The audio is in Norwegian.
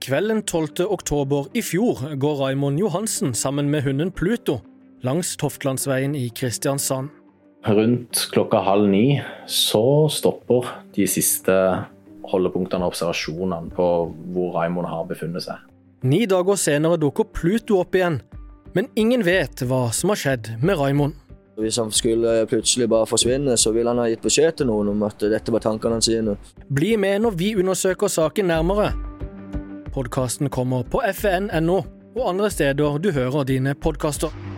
Kvelden 12. oktober i fjor går Raimond Johansen sammen med hunden Pluto langs Toftlandsveien i Kristiansand. Rundt klokka halv ni så stopper de siste holdepunktene og observasjonene på hvor Raimond har befunnet seg. Ni dager senere dukker Pluto opp igjen, men ingen vet hva som har skjedd med Raimond. Hvis han skulle plutselig bare forsvinne, så ville han ha gitt beskjed til noen om at dette var tankene sine. Bli med når vi undersøker saken nærmere. Podkasten kommer på fn.no og andre steder du hører dine podkaster.